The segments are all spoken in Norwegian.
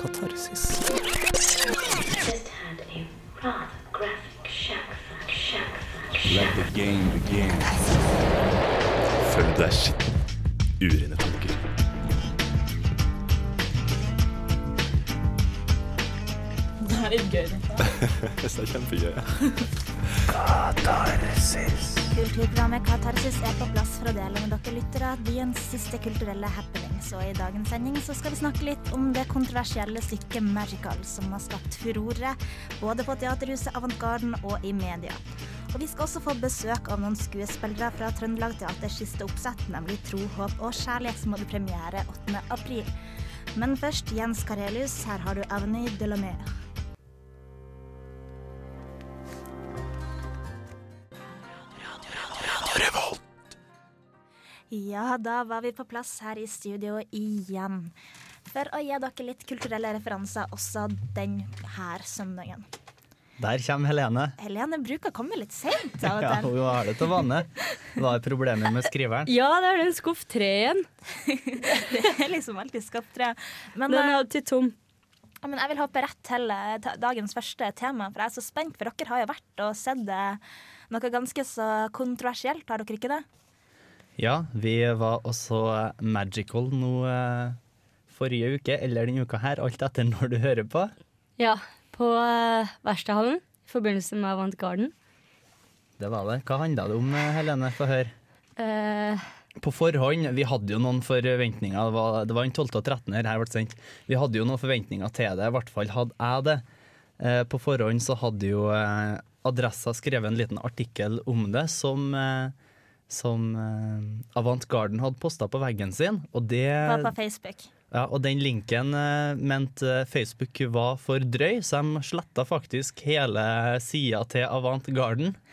katarsis. Følg deg skitten. Urene tanker. Det er litt gøy. Det er kjempegøy. Kulturprogrammet Katarsis er på plass for å dele med dere lyttere byens siste kulturelle happenings. Og i dagens sending så skal vi snakke litt om det kontroversielle stykket Magical, som har skapt furore både på Teaterhuset Avantgarden og i media. Og vi skal også få besøk av noen skuespillere fra Trøndelag Teaters siste oppsett, nemlig Tro, håp og kjærlighet, som hadde premiere 8. april. Men først Jens Karelius, her har du Avenue de la Mer. Ja, da var vi på plass her i studio igjen. For å gi dere litt kulturelle referanser også denne søndagen. Der kommer Helene. Helene bruker å komme litt sent Ja, hun har det til vane. Hva er problemet med skriveren? Ja, det er den skuff tre igjen. Det er liksom alltid skapt tre. Men, Den er eh, alltid tom. men jeg vil hoppe rett til eh, dagens første tema, for jeg er så spent. For dere har jo vært og sett noe ganske så kontroversielt, har dere ikke det? Ja, vi var også Magical nå eh, forrige uke, eller denne uka her, alt etter når du hører på. Ja, på uh, Verkstedhallen i forbindelse med Avantgarden. Det var det. Hva handla det om, eh, Helene? Få høre. Uh, På forhånd, vi hadde jo noen forventninger. Det var, det var den 12. og 13. her ble sendt. Vi hadde jo noen forventninger til det, i hvert fall hadde jeg det. Eh, på forhånd så hadde jo eh, Adressa skrevet en liten artikkel om det som, eh, som eh, Avant Garden hadde posta på veggen sin. Og, det, Var på Facebook. ja, og den linken eh, mente eh, Facebook var for drøy, så de sletta faktisk hele sida til Avant Garden.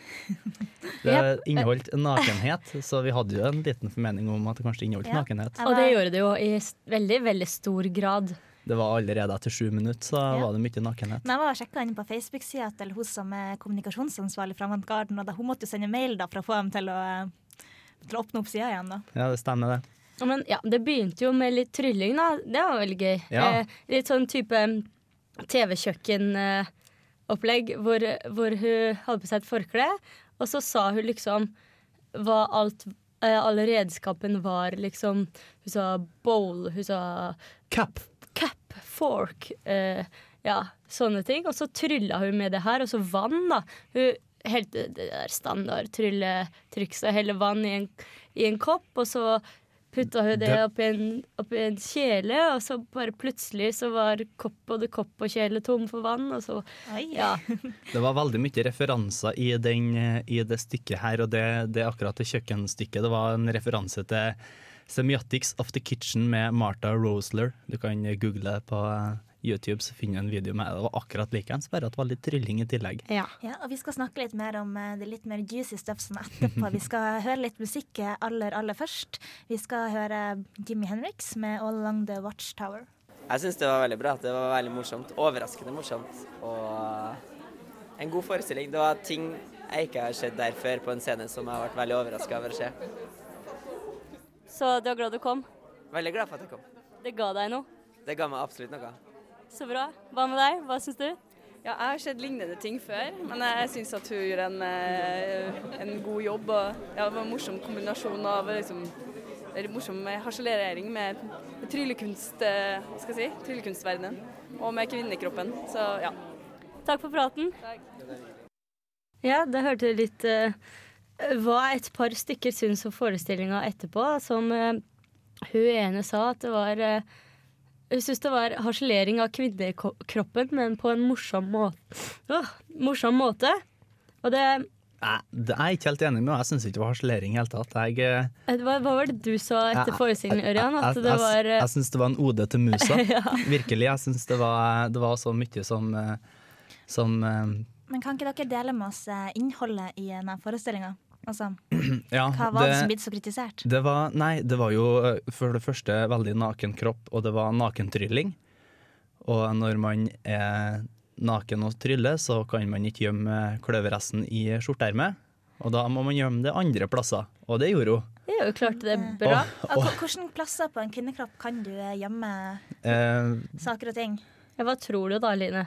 Det Yep. inneholdt nakenhet, så vi hadde jo en liten formening om at det kanskje inneholdt Ja. nakenhet. Og det gjorde det jo i veldig, veldig stor grad. Det var allerede etter sju minutter, så Ja. var det mye nakenhet. Men jeg var sjekka inn på Facebook-sida til hun som er kommunikasjonsansvarlig fra Avantgarden, og da, hun måtte jo sende mail da for å få dem til å, eh, til å åpne opp sida igjen. da. Ja, det stemmer, det. Men ja, det begynte jo med litt trylling, da. Det var veldig gøy. Ja. Eh, litt sånn type TV-kjøkkenopplegg hvor, hvor hun hadde på seg et forkle, og så sa hun liksom hva alt eh, alle redskapen var, liksom. Hun sa bowl, hun sa Cap! cap, fork, eh, ja, sånne ting. Og så trylla hun med det her, og så vann, da. Hun helte det der standard trylletrikset, helle vann i en, i en kopp, og så putta hun det Det- oppi en, opp en kjele, og så bare plutselig så var kopp, både kopp og kjele tom for vann, og så Oi. Ja. Det var veldig mye referanser i, den, i det stykket her, og det, det akkurat det kjøkkenstykket. Det var en referanse til Semiotics of the Kitchen med Martha Rosler. Du kan google det på YouTube, så finner du en video med det. Det var akkurat likeens, bare at det var litt trylling i tillegg. ja. Ja, og vi skal snakke litt mer om eh, det litt mer juicy stuffsen etterpå. Vi skal høre litt musikk eh, aller, aller først. Vi skal høre Jimmy Henriks med All Along The Watchtower. Jeg syns det var veldig bra. Det var veldig morsomt. Overraskende morsomt. Og en god forestilling. Det var ting jeg ikke har sett der før på en scene som jeg har vært veldig overraska over å se. Så du er glad du kom? Veldig glad for at jeg kom. Det ga deg noe? Det ga meg absolutt noe. Så bra. Hva med deg? Hva syns du? Ja, jeg har sett lignende ting før, men jeg syns at hun gjorde en, eh, en god jobb. Og ja, det var en morsom kombinasjon av liksom, en morsom harselering med tryllekunst, eh, hva skal jeg si, tryllekunstverdenen og med kvinnekroppen. Så ja. Takk for praten. Ja, da hørte du litt uh, hva et par stykker syns om forestillinga etterpå. Som uh, hun ene sa at det var eh, Hun syntes det var harselering av kvinnekroppen, men på en morsom måte. Åh, morsom måte. Og det Nei, det er jeg ikke helt enig med, jeg syns ikke det var harselering i det hele tatt. Jeg, eh, eh, hva, hva var det du sa etter jeg- forestillingen, Ørjan? At jeg, det var Jeg, jeg syns det var en ode til musa. Ja. Virkelig. Jeg syns det, var- det var så mye som, eh, som eh, Men kan ikke dere dele med oss eh, innholdet i denne forestillinga? Altså, ja, hva var det, som ble så kritisert? Det var, nei, det var jo eh, for det første veldig naken kropp, og det var nakentrylling. Og når man er naken og tryller, så kan man ikke gjemme kløverresten i skjorteermet. Og da må man gjemme det andre plasser, og det gjorde hun. Det er jo klart det er bra. Og og, Hvilke plasser på en kvinnekropp kan du eh, gjemme Eh, saker og ting? Hva tror du da, Line?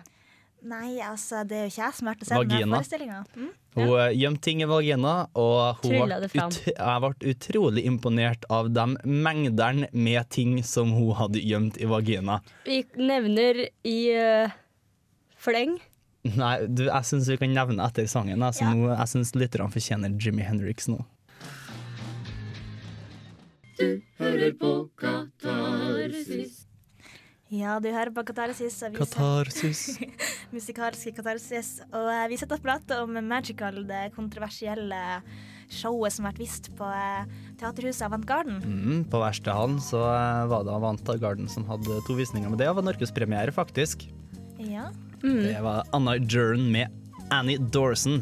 Nei, altså, det er jo ikke jeg som har vært og sett forestillinga. Mm? Hun ja. gjemte ting i vagina, og hun ut, jeg ble utrolig imponert av de mengdene med ting som hun hadde gjemt i vagina. Vi nevner i uh, fleng. Nei, du, jeg syns vi kan nevne etter sangen. Altså, Ja. nå, jeg syns lytterne fortjener Jimmy Hendrix nå. Du hører på Katarsis. Og på Katarsis. Katarsis. musikalske katarsis. Og eh, vi sitter og prater om Magical, det kontroversielle showet som har vært vist på eh, Teaterhuset Avantgarden. Mm, på Verkstedhallen så eh, var det Avantgarden som hadde to visninger med det. Det var norgespremiere, faktisk. Ja. Det var Anna Jern med Annie Dorson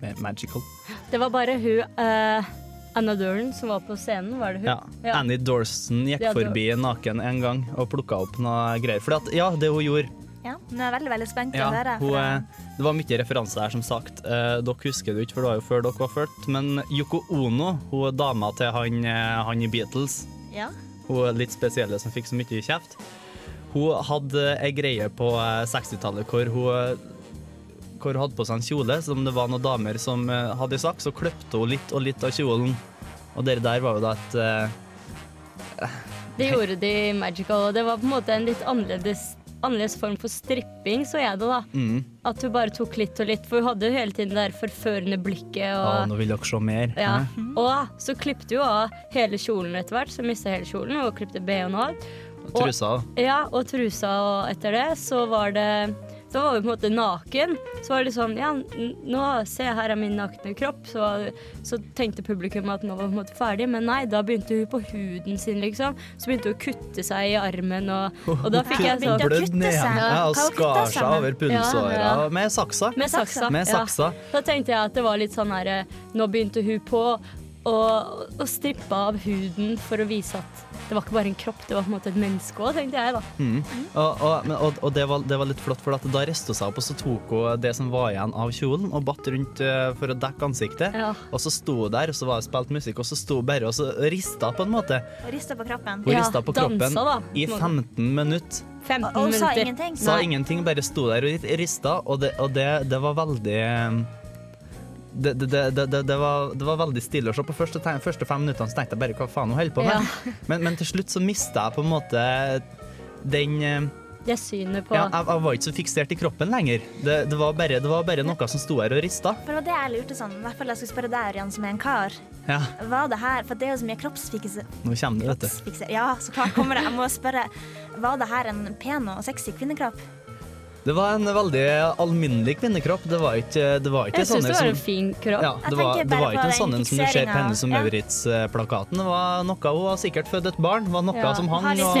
med Magical. Det var bare hun eh, Anna Dorn, som var på scenen, var det hun? Ja. Annie Dorson gikk Ja, forbi naken en gang og plukka opp noe greier. For at, ja, det hun gjorde ja. Nå er jeg veldig veldig spent ja, å hun, for, eh, Det var mye referanser her, som sagt. Eh, dere husker det ikke, for det var jo før dere var født. Men Yoko Ono, hun er dama til han, eh, han i Beatles, ja. hun er litt spesielle som fikk så mye kjeft. Hun hadde ei greie på eh, 60-tallet hvor hun hvor hun hadde på seg en kjole som det var noen damer som eh, hadde sagt, så kløpte hun litt og litt av kjolen. Og det der var jo da et eh, Det gjorde de i Magical, og det var på en måte en litt annerledes, annerledes form for stripping, så jeg det da. mm, At hun bare tok litt og litt, for hun hadde jo hele tiden det der forførende blikket. Og, ja, nå vil dere se mer. ja. Mm. og så klippte hun av hele kjolen etter hvert, så mista hele kjolen, og klippte BH-en av. Og Trusa. Ja, og trusa, og etter det så var det så var hun på en måte naken. Så var det sånn Ja, nå se her er min nakne kropp. Så, så tenkte publikum at nå var hun på en måte ferdig, men nei, da begynte hun på huden sin, liksom. Så begynte hun å kutte seg i armen, og, og da fikk jeg sånn Blødd kutte ned. Ja, og skar seg over pulsåra Ja, ja. med saksa. Med saksa. Med saksa. Ja. Da tenkte jeg at det var litt sånn herre Nå begynte hun på å, og strippa av huden for å vise at det var ikke bare en kropp, det var på en måte et menneske òg, tenkte jeg da. Mm. Og, og, men- og, og det, var, det var litt flott, for at da reiste hun seg opp og så tok hun det som var igjen av kjolen, og batt rundt eh, for å dekke ansiktet. Ja. Og så sto hun der, og så var det spilt musikk, og så sto hun bare og så rista på en måte. Rista på kroppen. Hun Ja, rista på dansa kroppen da. i 15 minutter. 15 Og, og sa minutter. ingenting. Sa ingenting, bare sto der og rista, og det, og det, det var veldig det, det, det, det, det, det, var, det var veldig stille å se. På første, te- første fem minuttene så tenkte jeg bare hva faen hun holder på med. Men, men til slutt så mista jeg på en måte den eh, Det synet på ja, jeg, jeg var ikke så fiksert i kroppen lenger. Det, det, var, bare, det var bare noe som sto her og rista. For det jeg lurte sånn, i hvert fall jeg skulle spørre deg, Ørjan, som er en kar. Ja, Var det her, for det er jo så mye kroppsfikse... nå kommer det, vet du. ja, så klart kommer det. Jeg må spørre, var det her en pen og sexy kvinnekropp? Det var en veldig alminnelig kvinnekropp. Det var ikke, det var ikke Jeg syns det var en fin kropp. ja, det var, det var ikke en sånn en som du ser på henne som Ja. Maurits-plakaten. Det var noe Hun har sikkert født et barn. Det var noe Ja. som hang. Har og-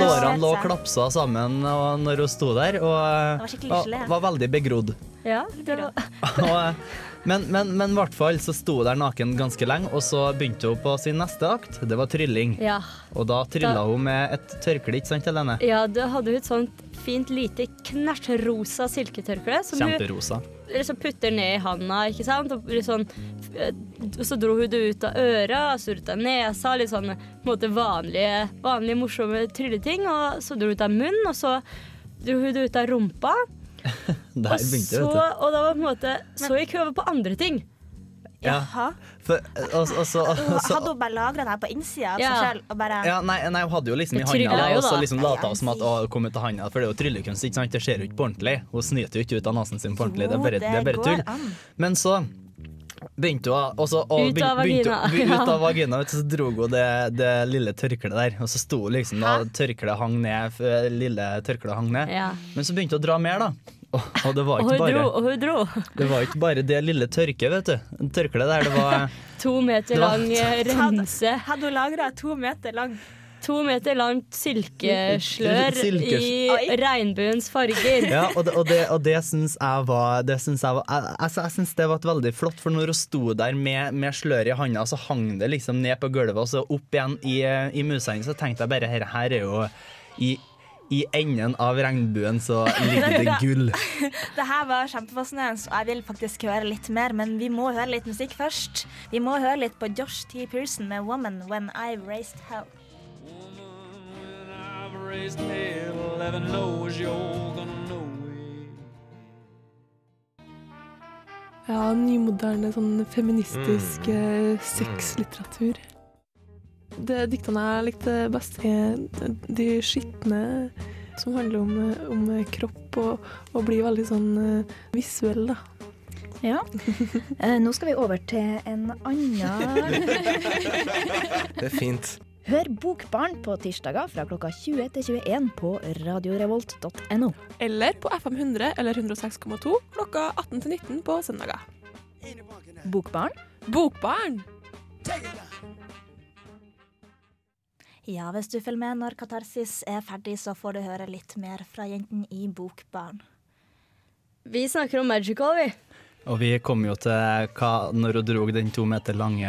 Lårene lå klapsa sammen og når hun sto der, og var skikkelig var, og, var veldig begrodd. Ja, det var, Og, men, men, men i hvert fall så sto hun der naken ganske lenge, og så begynte hun på sin neste akt. Det var trylling. ja. Og da trylla Da- hun med et tørkle, ikke sant, Helene? ja, da hadde hun et sånt fint lite knæsjrosa silketørkle som hun Kjemperosa. liksom putter ned i handa, ikke sant? Og, sånn, eh, så dro hun det ut av øra, så ut av nesa, litt sånn måte vanlige, vanlige morsomme trylleting. Og så dro hun ut av munnen, og så dro hun det ut av rumpa. Der begynte så, det, vet du. og da var på en måte Så gikk hun over på andre ting. Jaha. For, og, og så, og så hadde hun bare lagra det her på innsida av Ja. seg sjøl og bare ja, nei, nei, hun hadde jo liksom i handa, og så liksom lata hun som at det kom ut av handa. For det er jo tryllekunst, ikke sant? Det skjer jo ikke på ordentlig. Hun snyter jo ikke ut av nesen sin på ordentlig. Det er bare, det er bare tull. Men så begynte hun og så, og Ut av vagina. begynte- Ut av vagina, vet så dro hun det, det lille tørkleet der. Og så sto hun liksom da tørkleet hang ned, lille tørkleet hang ned. Ja. Men så begynte hun å dra mer, da. Og, og det var Og ikke hun dro, og hun dro. det var ikke bare det lille tørket, vet du. Tørkleet der, det var To meter lang rense remse. Hadde hun lagra to meter lang To meter langt silkeslør Silkes- i regnbuens farger. Ja, og det, og det, og det syns jeg var Det syns jeg var Jeg, jeg, jeg synes det var veldig flott, for når hun sto der med, med sløret i handa, så hang det liksom ned på gulvet og så opp igjen i, i musehengen, så tenkte jeg bare her, her er jo i I enden av regnbuen så ligger det gull. Det her var kjempefascinerende, og jeg vil faktisk høre litt mer, men vi må høre litt musikk først. Vi må høre litt på Josh T. Pearson med 'Woman When I've Raised Hell'. Ja, nymoderne sånn feministisk mm. sexlitteratur. Det diktene jeg likte best, er de skitne som handler om, eh, om kropp og, og blir veldig sånn eh, visuell, da. Ja. Eh, nå skal vi over til en annen Det er fint. Hør Bokbarn på tirsdager fra klokka 20 til 21 på radiorevolt.no. Eller på FM 100 eller 106,2 klokka 18 til 19 på søndager. Bokbarn? Bokbarn! Ja, hvis du følger med når Katarsis er ferdig, så får du høre litt mer fra jentene i Bokbarn. Vi snakker om magical, vi. Og vi kom jo til hva, når hun drog den to meter lange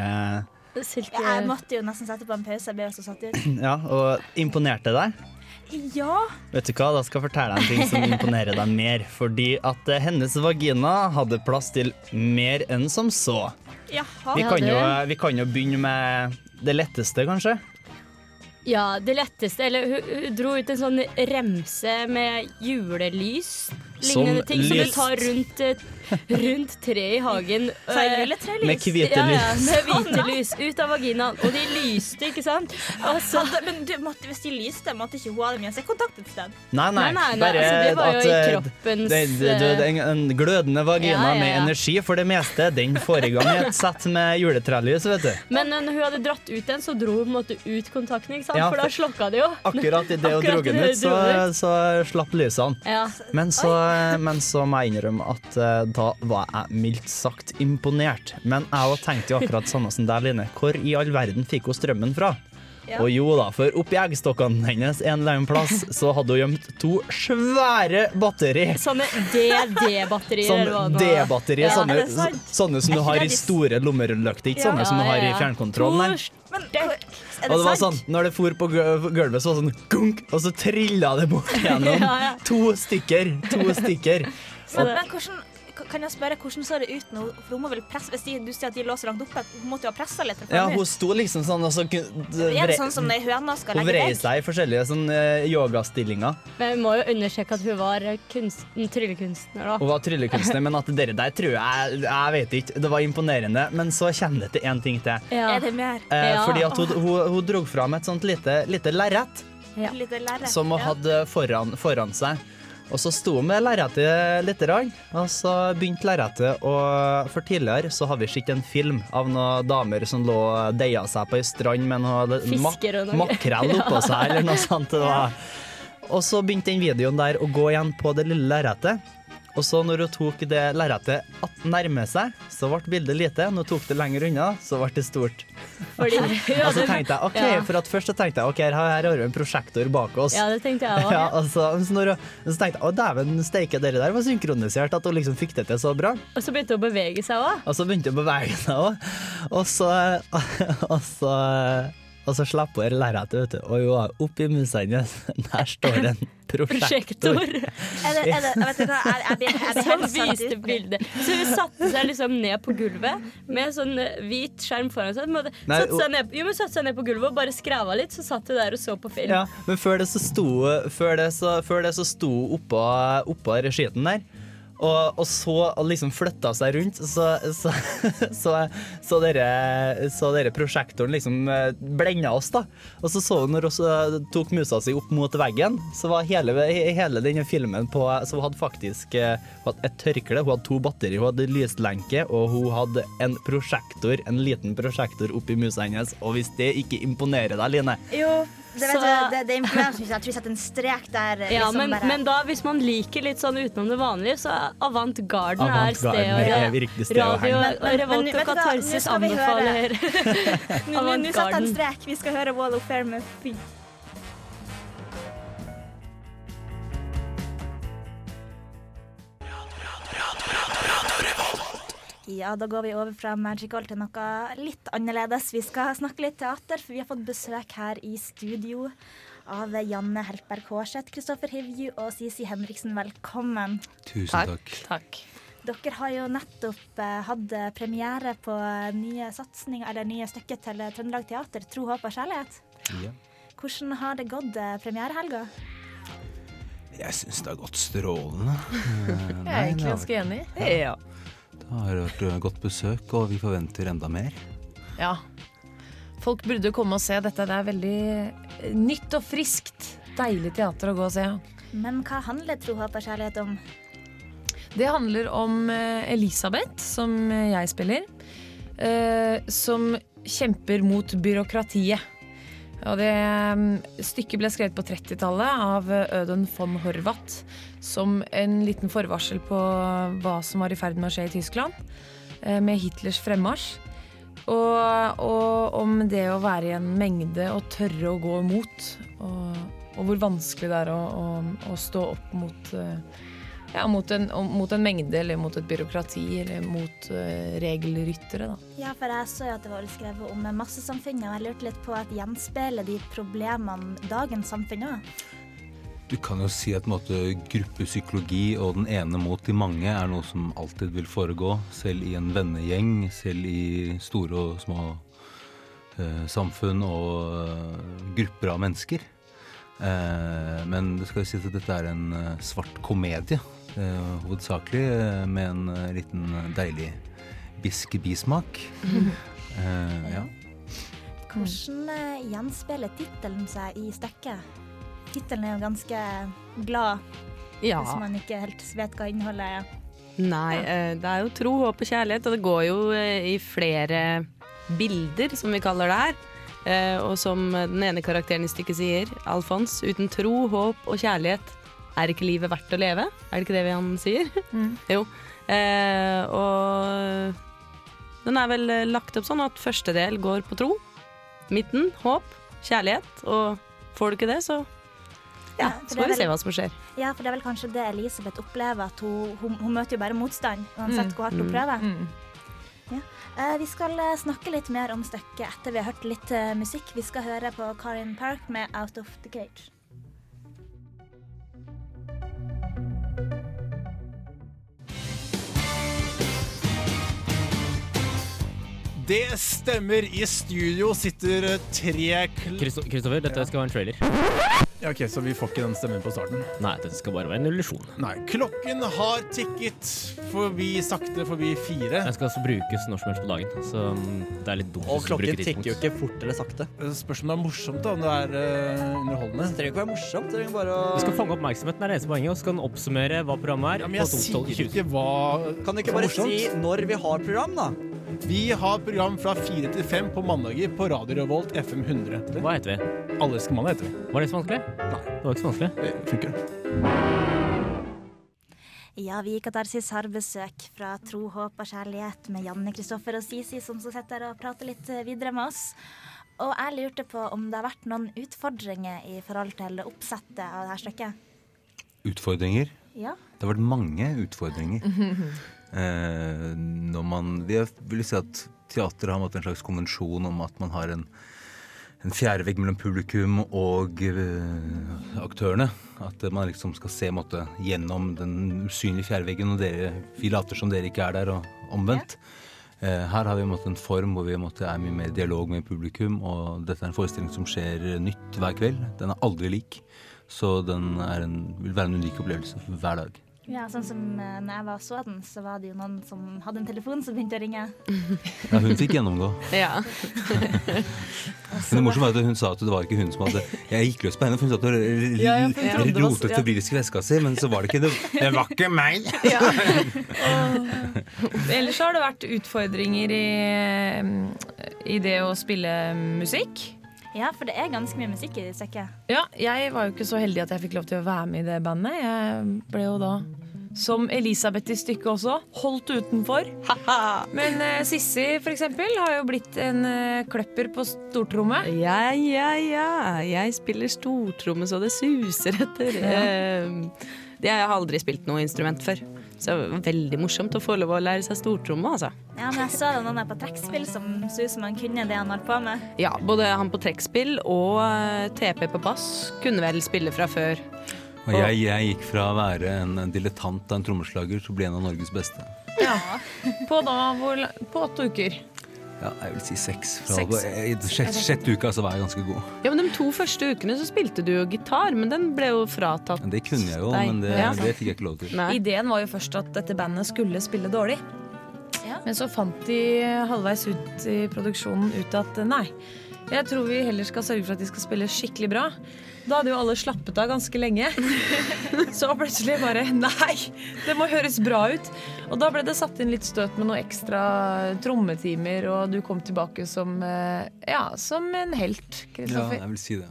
Silke... Jeg måtte jo nesten sette på en pause, jeg ble så satt ut. Ja, og imponerte deg? Ja! Vet du hva, da skal jeg fortelle deg en ting som imponerer deg mer. Fordi at eh, hennes vagina hadde plass til mer enn som så. Jaha. Vi kan, jo, vi kan jo begynne med det letteste, kanskje. Ja, det letteste. Eller hun, hun dro ut en sånn remse med julelys. Som Lignende ting som du tar rundt, eh, rundt treet i hagen. Eh. Med hvite ja, ja, lys. med hvite lys ut av vaginaen. Og de lyste, ikke sant? Altså, Hadde, men du, måtte, hvis de lyste, måtte ikke hun ha dem i seg et sted? Nei, nei. Nei, nei, bare altså, det var jo at, i eh, kroppens, det, det, det, det, En glødende vagina Ja, ja, med energi for det meste, den får i gang et sett med juletrelys, vet du. Men når hun hadde dratt ut den, så dro hun på en måte ut kontakten, ikke sant? Ja, for da slokka det jo. Akkurat idet hun dro den ut, så, så slapp lysene. Ja. Men så, men så må jeg innrømme at eh, da var jeg mildt sagt imponert. Men jeg tenkte jo akkurat samme som deg, Line. Hvor i all verden fikk hun strømmen fra? Ja. Og jo da, for oppi eggstokkene hennes en eller annen plass, så hadde hun gjemt to svære batteri. Sånne DD-batterier. Sånn var. D-batterier, Ja. sånne, sånne som du har i store lommelykter, ikke Ja. sånne som du har ja, i fjernkontrollen. nei. Men er det, Og det var sant? sånn, når det for på gulvet, så var det sånn gunk, og så trilla det bort gjennom. Ja, ja. To stykker. To stykker. Men, men hvordan, kan jeg spørre, hvordan så det ut nå? For hun må vel presse, Hvis de, du sier at de lå så langt oppe, hun måtte jo ha pressa litt? Ja, hun sto liksom sånn og så kun- Er det sånn som når høna skal Hun vreier vrei seg i forskjellige sånn eh, yogastillinger. Men vi må jo understreke at hun var kunst, en tryllekunstner, da. Hun var tryllekunstner, men at dere der tror jeg Jeg vet ikke. Det var imponerende. Men så kommer det til én ting til. Ja. Er det mer? Eh, Ja. Fordi at hun, hun, hun dro fram et sånt lite, lite lerret Ja. Som hun hadde foran, foran seg. Og så sto vi med lerretet lite grann, og så begynte lerretet å For tidligere så har vi sett en film av noen damer som lå og deia seg på ei strand med noe mak makrell oppå seg, eller noe sånt. Det var. Og så begynte den videoen der å gå igjen på det lille lerretet. Og så når hun tok det lerretet nærme seg, så ble bildet lite. Når hun tok det lenger unna, så ble det stort. Fordi Og så tenkte jeg, ok, Ja. for at først så tenkte jeg, ok, her, her har vi en prosjektor bak oss. Ja, det tenkte jeg også, Ja, altså, så, når, hun- så tenkte jeg, å dæven steike, dere der var synkronisert, at hun liksom fikk det til så bra. Og så begynte hun å bevege seg òg. Og så begynte hun å bevege seg òg. Og så, og så og så slapp hun lerretet, vet du. Og jo, oppi musene der står det en prosjektor. Er det, er det, jeg vet ikke hva, er det, helt viste bildet. Så hun satte seg liksom ned på gulvet med sånn eh, hvit skjerm foran seg. Måtte- Nei, Satte seg ned, jo, men satte seg ned på gulvet og bare skrava litt, så satt hun der og så på film. Ja, men før det så sto, før det så, før det så sto hun oppå, oppå skiten der. Og, og så liksom flytta seg rundt, så, så, så, så, dere, så dere prosjektoren liksom eh, blenda oss, da. Og så så hun når hun tok musa si opp mot veggen, så var hele, hele denne filmen på Så hun hadde faktisk eh, et tørkle, hun hadde to batterier, hun hadde lyslenke, og hun hadde en prosjektor, en liten prosjektor oppi musa hennes. Og hvis det ikke imponerer deg, Line Jo, det, vet Så- du, det, det er. Jeg tror vi setter en strek der. Ja, liksom men, bare- men da, hvis man liker litt sånn utenom det vanlige, så er Avant Garden Avant er stedet å Radio. Men- men- Revolt og Katarsis anbefaler Avant Garden. Nå setter jeg en strek. Vi skal høre Wall of Fair med Fy. Ja, da går vi over fra magical til noe litt annerledes. Vi skal snakke litt teater, for vi har fått besøk her i studio av Janne Heltberg Hårseth, Kristoffer Hivju og Sisi Henriksen. Velkommen. Tusen takk. Takk. Dere har jo nettopp eh, hatt premiere på nye satsninger, eller nye stykker til Trøndelag Teater, 'Tro, håp og kjærlighet'. Ja. Hvordan har det gått eh, premierehelga? Jeg syns det har gått strålende. Eh, Jeg er egentlig har ganske enig. Ja. Ja. Det har vært eh, godt besøk, og vi forventer enda mer. ja. Folk burde komme og se dette. Det er veldig eh, nytt og friskt. Deilig teater å gå og se. Men hva handler 'Tro, håp og kjærlighet' om? Det handler om eh, Elisabeth, som jeg spiller, eh, som kjemper mot byråkratiet. Og det eh, Stykket ble skrevet på 30-tallet av eh, Ødun von Horvath som en liten forvarsel på hva som var i ferd med å skje i Tyskland, eh, med Hitlers fremmarsj. Og, og om det å være i en mengde og tørre å gå imot. Og, og hvor vanskelig det er å, å, å stå opp mot eh, ja, mot en, mot en mengde, eller mot et byråkrati, eller mot uh, regelryttere, da. Ja, for jeg så jo at det var skrevet om massesamfunnet, og jeg lurte litt på at gjenspeiler de problemene dagens samfunn òg? Du kan jo si at måte, gruppepsykologi og den ene mot de mange er noe som alltid vil foregå, selv i en vennegjeng, selv i store og små eh, samfunn og eh, grupper av mennesker. Eh, men det skal jo sies at dette er en eh, svart komedie, hovedsakelig eh, med en eh, liten eh, deilig bisk bismak. Eh, ja. Hvordan eh, gjenspeiler tittelen seg i stykket? Tittelen er jo ganske glad, Ja. hvis man ikke helt vet hva innholdet er. Nei, eh, det er jo tro, håp og kjærlighet, og det går jo eh, i flere bilder, som vi kaller det her. Eh, Og som den ene karakteren i stykket sier, Alfons, uten tro, håp og kjærlighet er ikke livet verdt å leve. Er det ikke det han sier? jo. Eh, og den er vel eh, lagt opp sånn at første del går på tro, midten håp, kjærlighet, og får du ikke det, så ja, så får vi se hva som skjer. Ja, for det er vel kanskje det Elisabeth opplever, at hun, hun, hun møter jo bare motstand, uansett Mm. hvor hardt hun Mm. prøver. Mm. Ja. Eh, vi skal eh, snakke litt mer om stykket etter vi har hørt litt musikk. Vi skal høre på Karin Park med 'Out of the Cage'. Det stemmer. I studio sitter tre kl... Kristoffer, dette skal være en trailer. Ja, ok, Så vi får ikke den stemmen på starten? Nei, dette skal bare være en illusjon. Nei. Klokken har tikket forbi sakte forbi fire. Den skal altså brukes når som helst på dagen, så mm, det er litt dumt. Og klokken tikker jo ikke fort eller sakte. Spørs om det er morsomt, da. Om det er uh, underholdende. Det trenger ikke være morsomt. Det trenger bare å Du skal fange oppmerksomheten, det er det eneste poenget, og så den oppsummere hva programmet er. Ja, men jeg på sier ikke hva Kan du ikke bare si når vi har program, da? Vi har program fra fire til fem på mandager på Radio Revolt FM 100. Hva heter vi? Alle mandag heter vi. Var det så vanskelig? Nei. Det var ikke så vanskelig. Det funker. Ja, vi i Katarsis har besøk fra Tro, håp og kjærlighet med Janne Kristoffer og Sisi, som skal sitte her og prate litt eh, videre med oss. Og jeg lurte på om det har vært noen utfordringer i forhold til oppsettet av det her stykket. Utfordringer? Ja. Det har vært mange utfordringer. Eh, når man Jeg vil si at teater har en slags konvensjon om at man har en, en fjærvegg mellom publikum og eh, aktørene. At man liksom skal se måtte, gjennom den usynlige fjærveggen, og dere, vi later som dere ikke er der, og omvendt. Eh, her har vi måtte, en form hvor vi måtte, er mye mer i dialog med publikum, og dette er en forestilling som skjer nytt hver kveld. Den er aldri lik, så den er en, vil være en unik opplevelse hver dag. Ja, sånn som eh, når jeg var så den, så var det jo noen som hadde en telefon som begynte å ringe. Ja, hun fikk gjennomgå. Ja. Men det morsomme var at hun sa at det var ikke hun som hadde Jeg gikk løs på henne, for hun satt og r- Ja, ja, for hun trodde det var- rotet ja. febrilsk i veska si, men så var det ikke det. Det var ikke meg! Ellers har det vært utfordringer i, i det å spille musikk. Ja, for det er ganske mye musikk i stykket. Ja, jeg var jo ikke så heldig at jeg fikk lov til å være med i det bandet. Jeg ble jo da, som Elisabeth i stykket også, holdt utenfor. Men uh, Sissi for eksempel har jo blitt en uh, kløpper på stortromme. Ja, ja, ja. Jeg spiller stortromme så det suser etter. Ja. Uh, det har jeg aldri spilt noe instrument før. Så det var veldig morsomt å få lov å lære seg stortromme, altså. Ja, men jeg så det noen der på trekkspill som så ut som han kunne det han holdt på med. Ja, både han på trekkspill og eh, TP på bass kunne vel spille fra før. Og jeg, jeg gikk fra å være en dilettant av en trommeslager til å bli en av Norges beste. Ja. På da hvor På åtte uker. Ja, jeg vil si seks. Fra, Seks. I sjette, sjette uka så var jeg ganske god. Ja, men De to første ukene så spilte du jo gitar, men den ble jo fratatt. deg. det kunne jeg jo, Nei. men det, Ja. det fikk jeg ikke lov til. Ideen var jo først at dette bandet skulle spille dårlig. Men så fant de halvveis ut i produksjonen ut at nei, jeg tror vi heller skal sørge for at de skal spille skikkelig bra. Da hadde jo alle slappet av ganske lenge. Så plutselig bare Nei, det må høres bra ut. Og da ble det satt inn litt støt med noen ekstra trommetimer, og du kom tilbake som eh, Ja, som en helt, Kristoffer. Ja, jeg vil si det.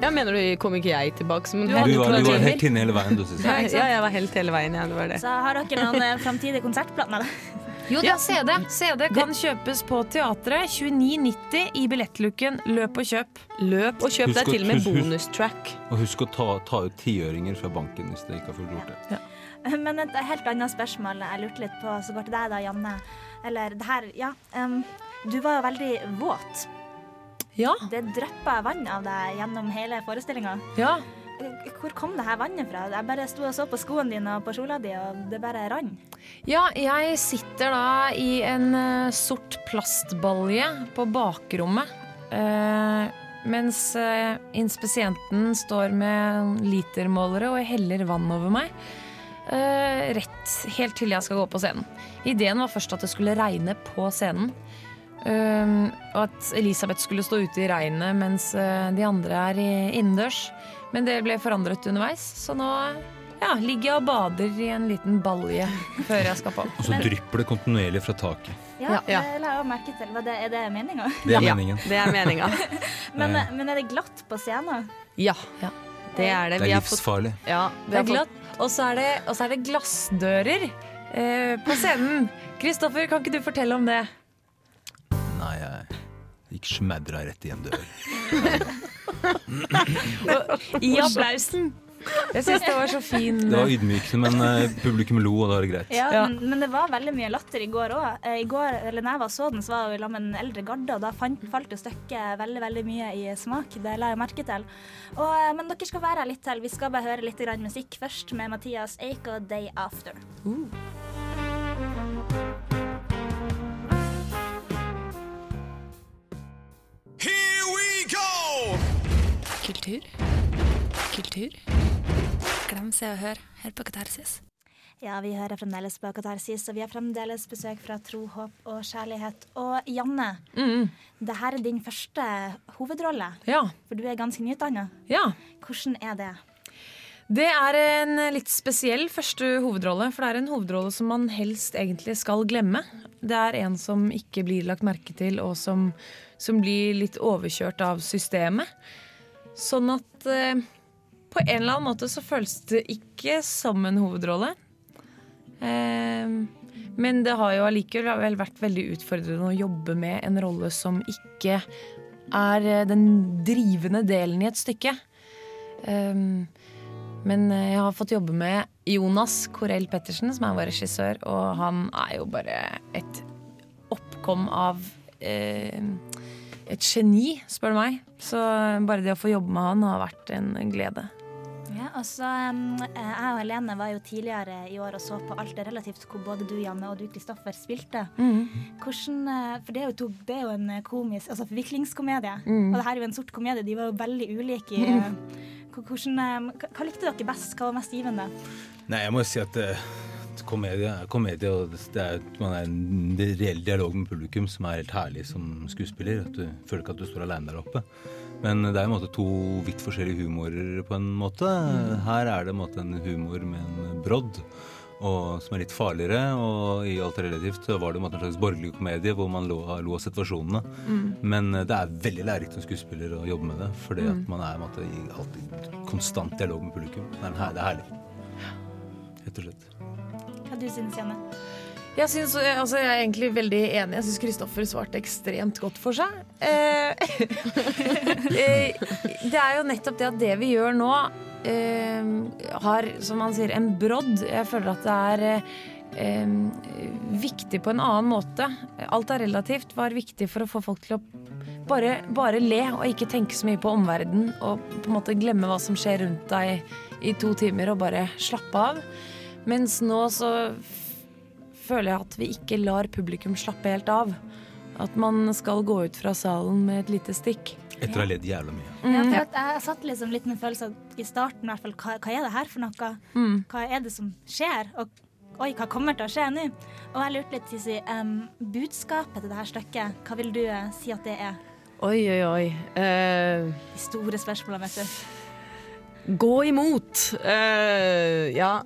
Ja, Mener du kom ikke jeg tilbake som en Du var, du var helt inne hele veien, du, Sissel. Ja, ja, jeg var helt hele veien. Ja, det var det. Så har dere noen eh, framtidige konsertplaner? Jo da, CD. CD kan kjøpes på teatret. 29,90 i billettluken. Løp og kjøp. Løp og kjøp. Det er å- til og med husk- husk- bonustrack. Og husk å ta, ta ut tiøringer fra banken hvis dere ikke har fått gjort det. Men et helt annet spørsmål jeg lurte litt på, så går til deg da, Janne. Eller det her, ja. em, du var jo veldig våt. Ja. Det dryppa vann av deg gjennom hele forestillinga. Ja. Hvor kom det her vannet fra? Jeg bare sto og så på skoene dine og på kjola di, og det bare rant. Ja, jeg sitter da i en eh, sort plastbalje på bakrommet. eh, mens inspisienten står med litermålere og heller vann over meg. eh, rett helt til jeg skal gå på scenen. Ideen var først at det skulle regne på scenen. Og at Elisabeth skulle stå ute i regnet mens eh, de andre er innendørs. Men det ble forandret underveis, så nå ja, ligger jeg og bader i en liten balje før jeg skal på. Og så drypper det kontinuerlig fra taket. Ja, det la jeg merke til. Det, er det meninga? Det er meningen. Det er meninga. men, Eh. men er det glatt på scenen? Ja, det er det. Det er har fått- livsfarlig. Ja, Det er glatt. Og så er det, og så er det glassdører eh, på scenen. Kristoffer, kan ikke du fortelle om det? Gikk smadra rett i en dør. I applausen. Jeg syns det var så fin Det var ydmykende, men eh, publikum lo, og da var det greit. Ja, Men, men det var veldig mye latter i går òg. I går, eller når jeg var så den, så var jeg sammen med en eldre garde, og da fant, falt jo stykket veldig veldig mye i smak. Det la jeg merke til. Og, eh, men dere skal være her litt til. Vi skal bare høre litt grann musikk først, med Mathias Eik og Day After. Here we go! Kultur. Kultur. Glem Se og Hør her på Katarsis. Ja, vi hører fremdeles på Katarsis, og vi har fremdeles besøk fra Tro, håp og kjærlighet. Og Janne, Mm. det her er din første hovedrolle. Ja. For du er ganske nyutdanna. Ja. Hvordan er det? Det er en litt spesiell første hovedrolle, for det er en hovedrolle som man helst egentlig skal glemme. Det er en som ikke blir lagt merke til, og som, som blir litt overkjørt av systemet. Sånn at eh, på en eller annen måte så føles det ikke som en hovedrolle. Eh, men det har jo allikevel vært veldig utfordrende å jobbe med en rolle som ikke er eh, den drivende delen i et stykke. Um, men eh, jeg har fått jobbe med Jonas Korell Pettersen, som er vår regissør, og han er jo bare et oppkom av eh, et geni, spør du meg. Så bare det å få jobbe med han har vært en glede. Ja, og så um, Jeg og Helene var jo tidligere i år og så på Alt er relativt, hvor både du Janne og du Kristoffer spilte. Mm. Hvordan, eh, for det er, jo det er jo en eh, komisk, altså forviklingskomedie. Mm. Og det her er jo en sort komedie. De var jo veldig ulike. i, eh, hvor- Hvordan, eh, hva, likte dere best? Hva var mest givende? Nei, jeg må jo si at eh, komedie komedie, og det er, man er en reell dialog med publikum som er helt herlig som skuespiller. At du føler ikke at du står alene der oppe. Men det er en måte to vidt forskjellige humorer på en måte. Her er det en, måte en humor med en brodd. Og, som er litt farligere, og i alt relativt så var det en, slags borgerlig komedie hvor man lo, lo av situasjonene. Mm. Men eh, det er veldig lærerikt som skuespiller å jobbe med det, fordi Mm. at man er en måte, i alltid konstant dialog med publikum. Det er, det er herlig. Rett og slett. Hva du syns Janne? Jeg, synes, altså, jeg er egentlig veldig enig. Jeg syns Kristoffer svarte ekstremt godt for seg. Eh, eh, det er jo nettopp det at det vi gjør nå, eh, har, som han sier, en brodd. Jeg føler at det er eh, viktig på en annen måte. Alt er relativt. Var viktig for å få folk til å bare, bare le og ikke tenke så mye på omverdenen og på en måte glemme hva som skjer rundt deg i to timer og bare slappe av. Mens nå så føler jeg at vi ikke lar publikum slappe helt av. At man skal gå ut fra salen med et lite stikk. Etter å ha ledd jævla mye. Ja, Mm. for at jeg satt liksom litt med følelsen i starten, i hvert fall, hva, hva er det her for noe? Mm. Hva er det som skjer? Og oi, hva kommer til å skje nå? Og jeg lurte litt, Sisi, um, budskapet til det her stykket, hva vil du uh, si at det er? Oi, oi, oi. Uh, De store spørsmålene, vet du. gå imot. Uh, ja,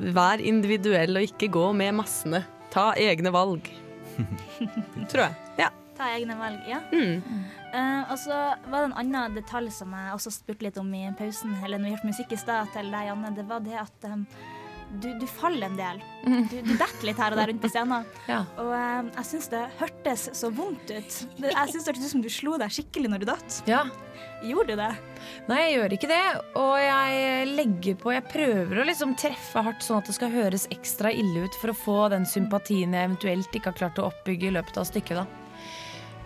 vær individuell og ikke gå med massene. Ta egne valg. Tror jeg. Ja. Ta egne valg, ja. Mm. Eh, og så var det en annen detalj som jeg også spurte litt om i pausen, eller når vi hørte musikk i stad til deg, Janne. Det var det at um, du, du faller en del. Du, du detter litt her og der rundt på scenen. Ja. Og um, jeg syns det hørtes så vondt ut. Jeg syns det hørtes ut som du slo deg skikkelig når du datt. Ja. Gjorde du det? Nei, jeg gjør ikke det. Og jeg legger på Jeg prøver å liksom treffe hardt sånn at det skal høres ekstra ille ut for å få den sympatien jeg eventuelt ikke har klart å oppbygge i løpet av stykket. da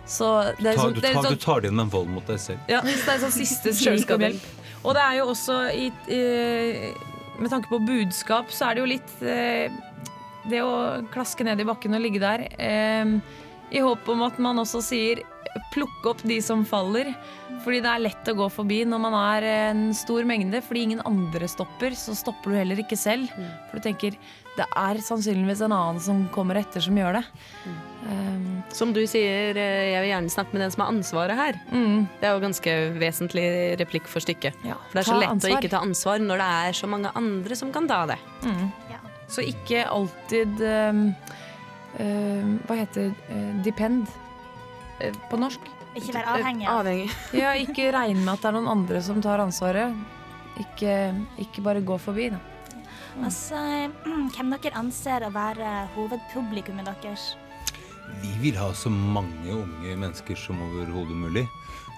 Så det er sånn, du, det tar, sånn du tar det inn med vold mot deg selv. ja, så det er sånn siste skrik om hjelp. Og det er jo også i, i, Med tanke på budskap, så er det jo litt eh, Det å klaske ned i bakken og ligge der eh, i håp om at man også sier plukke opp de som faller. Fordi det er lett å gå forbi når man er en stor mengde. Fordi ingen andre stopper, så stopper du heller ikke selv. For du tenker det er sannsynligvis en annen som kommer etter, som gjør det. Um, Som du sier, eh, jeg vil gjerne snakke med den som har ansvaret her. Det er jo ganske vesentlig replikk for stykket. for det er så ta lett ansvar. å ikke ta ansvar når det er så mange andre som kan ta det. Mm. Så ikke alltid um, uh, Hva heter uh, depend uh, på norsk? Ikke være avhengig. Avhengig. ja, ikke regne med at det er noen andre som tar ansvaret. Ikke, ikke bare gå forbi, da. Altså, hvem dere anser å være hovedpublikummet deres? Vi vil ha så mange unge mennesker som overhodet mulig.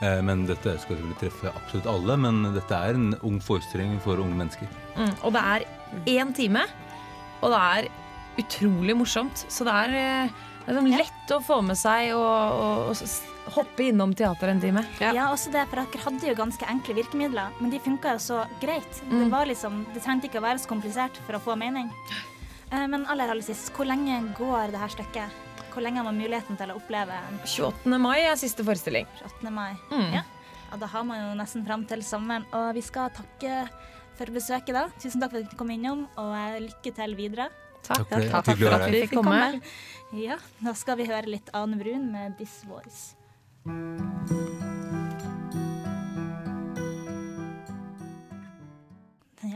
Eh, Men dette skal selvfølgelig treffe absolutt alle, men dette er en ung forestilling for unge mennesker. Mm, og det er én time, og det er utrolig morsomt. Så det er, eh, det er sånn lett å få med seg og, og, og hoppe innom teater en time. Ja. også det, for dere hadde jo ganske enkle virkemidler, men de funka jo så greit. Det, Mm. var liksom, det trengte ikke å være så komplisert for å få mening. Eh, Men aller, aller sist, hvor lenge går det her stykket? Hvor lenge har man muligheten til å oppleve en 28. mai er siste forestilling. 28. mai? Mm. Ja. ja, da har man jo nesten fram til sommeren. Og vi skal takke for besøket, da. Tusen takk for at dere kom innom, og eh, lykke til videre. Takk for det. Takk for at vi fikk komme. Ja, da skal vi høre litt Ane Brun med 'This Voice'.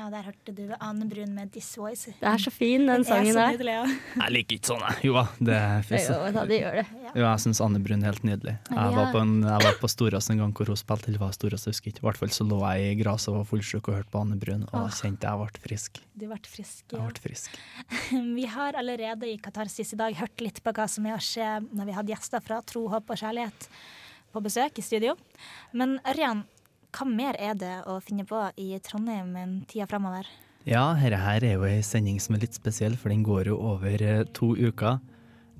Ja, der hørte du Ane Brun med 'This Voice'. Det er så fin, den sangen er så der. nydelig, ja. Jeg liker ikke sånn, jeg. Jo da, det fys. Jo, da, det gjør det. Jo, jeg syns Anne Brun er helt nydelig. Jeg var på, en, jeg var på Storås en gang hvor hun spilte, eller var Storås, jeg husker ikke. I hvert fall så lå jeg i gresset og var fullsjuk og hørte på Anne Brun, og Åh. kjente jeg ble frisk. Du ble frisk, ja. Jeg ja. ble frisk. Vi har allerede i Katarsis i dag hørt litt på hva som er å skje når vi hadde gjester fra Tro, håp og kjærlighet på besøk i studio. Men Ørjan, hva mer er det å finne på i Trondheim en tida framover? Ja, dette her er jo ei sending som er litt spesiell, for den går jo over eh, to uker.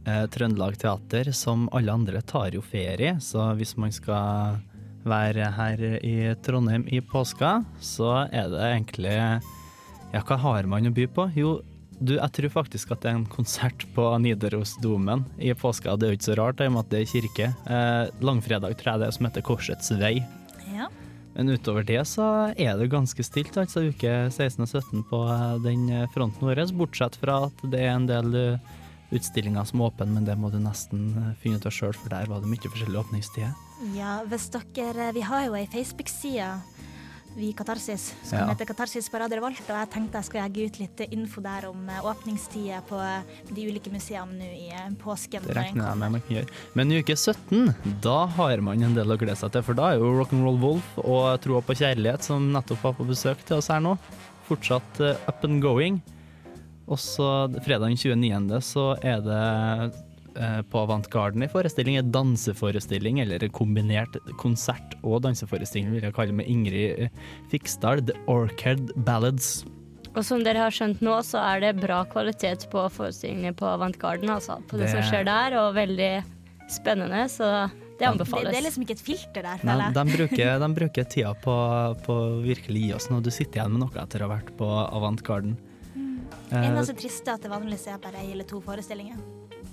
Eh, Trøndelag Teater, som alle andre, tar jo ferie, så hvis man skal være her i Trondheim i påska, så er det egentlig Ja, hva har man å by på? Jo, du, jeg tror faktisk at det er en konsert på Nidarosdomen i påska. Det er jo ikke så rart, i og med at det er kirke. Eh, langfredag tror jeg det er, som heter Korsets vei. Men utover det så er det ganske stilt, altså uke 16 og 17 på eh, den fronten vår, bortsett fra at det er en del eh, utstillinger som er åpne, men det må du nesten eh, finne ut av sjøl, for der var det mye forskjellige åpningstider. Ja, hvis dere Vi har jo ei Facebook-side, vi Katarsis, som Ja. heter Katarsis på Radio Revolt, og jeg tenkte jeg skulle legge ut litt info der om eh, åpningstider på eh, de ulike museene nå i eh, påsken. Det regner jeg med man kan gjøre. Men i uke 17, da har man en del å glede seg til, for da er jo Rock'n'Roll Wolf og Troa på kjærlighet, som nettopp var på besøk til oss her nå, fortsatt up and going. Og så fredag den 29. så er det på Avantgarden en forestilling, en danseforestilling, eller en kombinert konsert- og danseforestilling, vil jeg kalle det, med Ingrid eh, Fiksdal, The Orchid Ballads. Og som dere har skjønt nå, så er det bra kvalitet på forestillingene på Avantgarden, altså. På det, Det- som skjer der, og veldig spennende, så det anbefales. Det, det er liksom ikke et filter der, føler jeg. de, bruker, de bruker tida på, på virkelig gi oss noe. Du sitter igjen med noe etter å ha vært på Avantgarden. Det Eh, eneste triste er at det vanligvis er bare ei eller to forestillinger.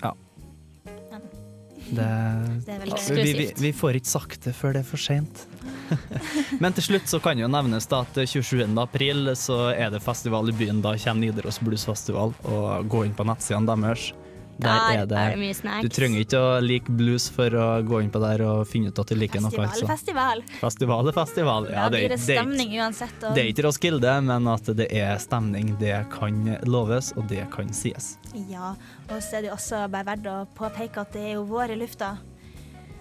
Ja. Det, Det er veldig vi, vi, vi får ikke sagt det før det er for seint. Men til slutt så kan jo nevnes da at 27. april så er det festival i byen. Da kommer Nidaros Bluesfestival. Og gå inn på nettsidene deres. Der er det, er det mye snacks. Du trenger ikke å like blues for å gå inn på der og finne ut at du liker noe. Festival, Altså. festival. Festival er festival. Ja, det, det stemning uansett. Og, det er ikke Roskilde, men at det er stemning, det kan loves, og det kan sies. Ja, og så er det jo også bare verdt å påpeke at det er jo vår i lufta.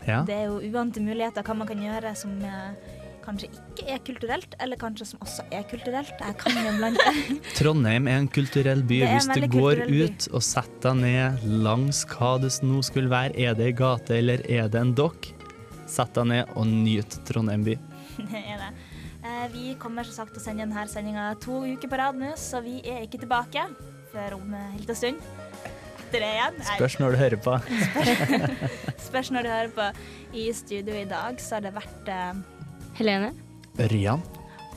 Ja. Det er jo uante muligheter hva man kan gjøre som eh, kanskje ikke er kulturelt, eller kanskje som også er kulturelt. Jeg kan jo blant Trondheim er en kulturell by. En Hvis du går by. ut og setter deg ned langs hva det nå skulle være, er det ei gate eller er det en dokk, sett deg ned og nyt Trondheim by. Det er det. Eh, Vi kommer som sagt til å sende denne sendinga to uker på rad nå, så vi er ikke tilbake før om en liten stund. Etter det igjen. Spørs når du hører på. Spørs når du hører på. I studio i dag så har det vært uh, Helene. Ørjan.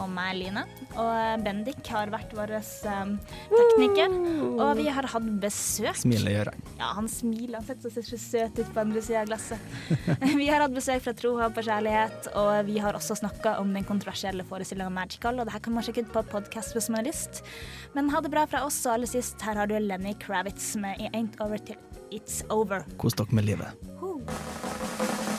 Og meg, Line. Og eh, Bendik har vært vår eh, tekniker. Og vi har hatt besøk. Smiler gjør han. Ja, han smiler. Han ser så, så søt ut på andre sida av glasset. vi har hatt besøk fra Tro, håp og kjærlighet, og vi har også snakka om den kontroversielle forestillinga Magical, og det her kan man sjekke ut på podkast hvis man har lyst. Men ha det bra fra oss, og aller sist, her har du Lenny Kravitz med I Ain't Over Till It's Over. Kos dere med livet.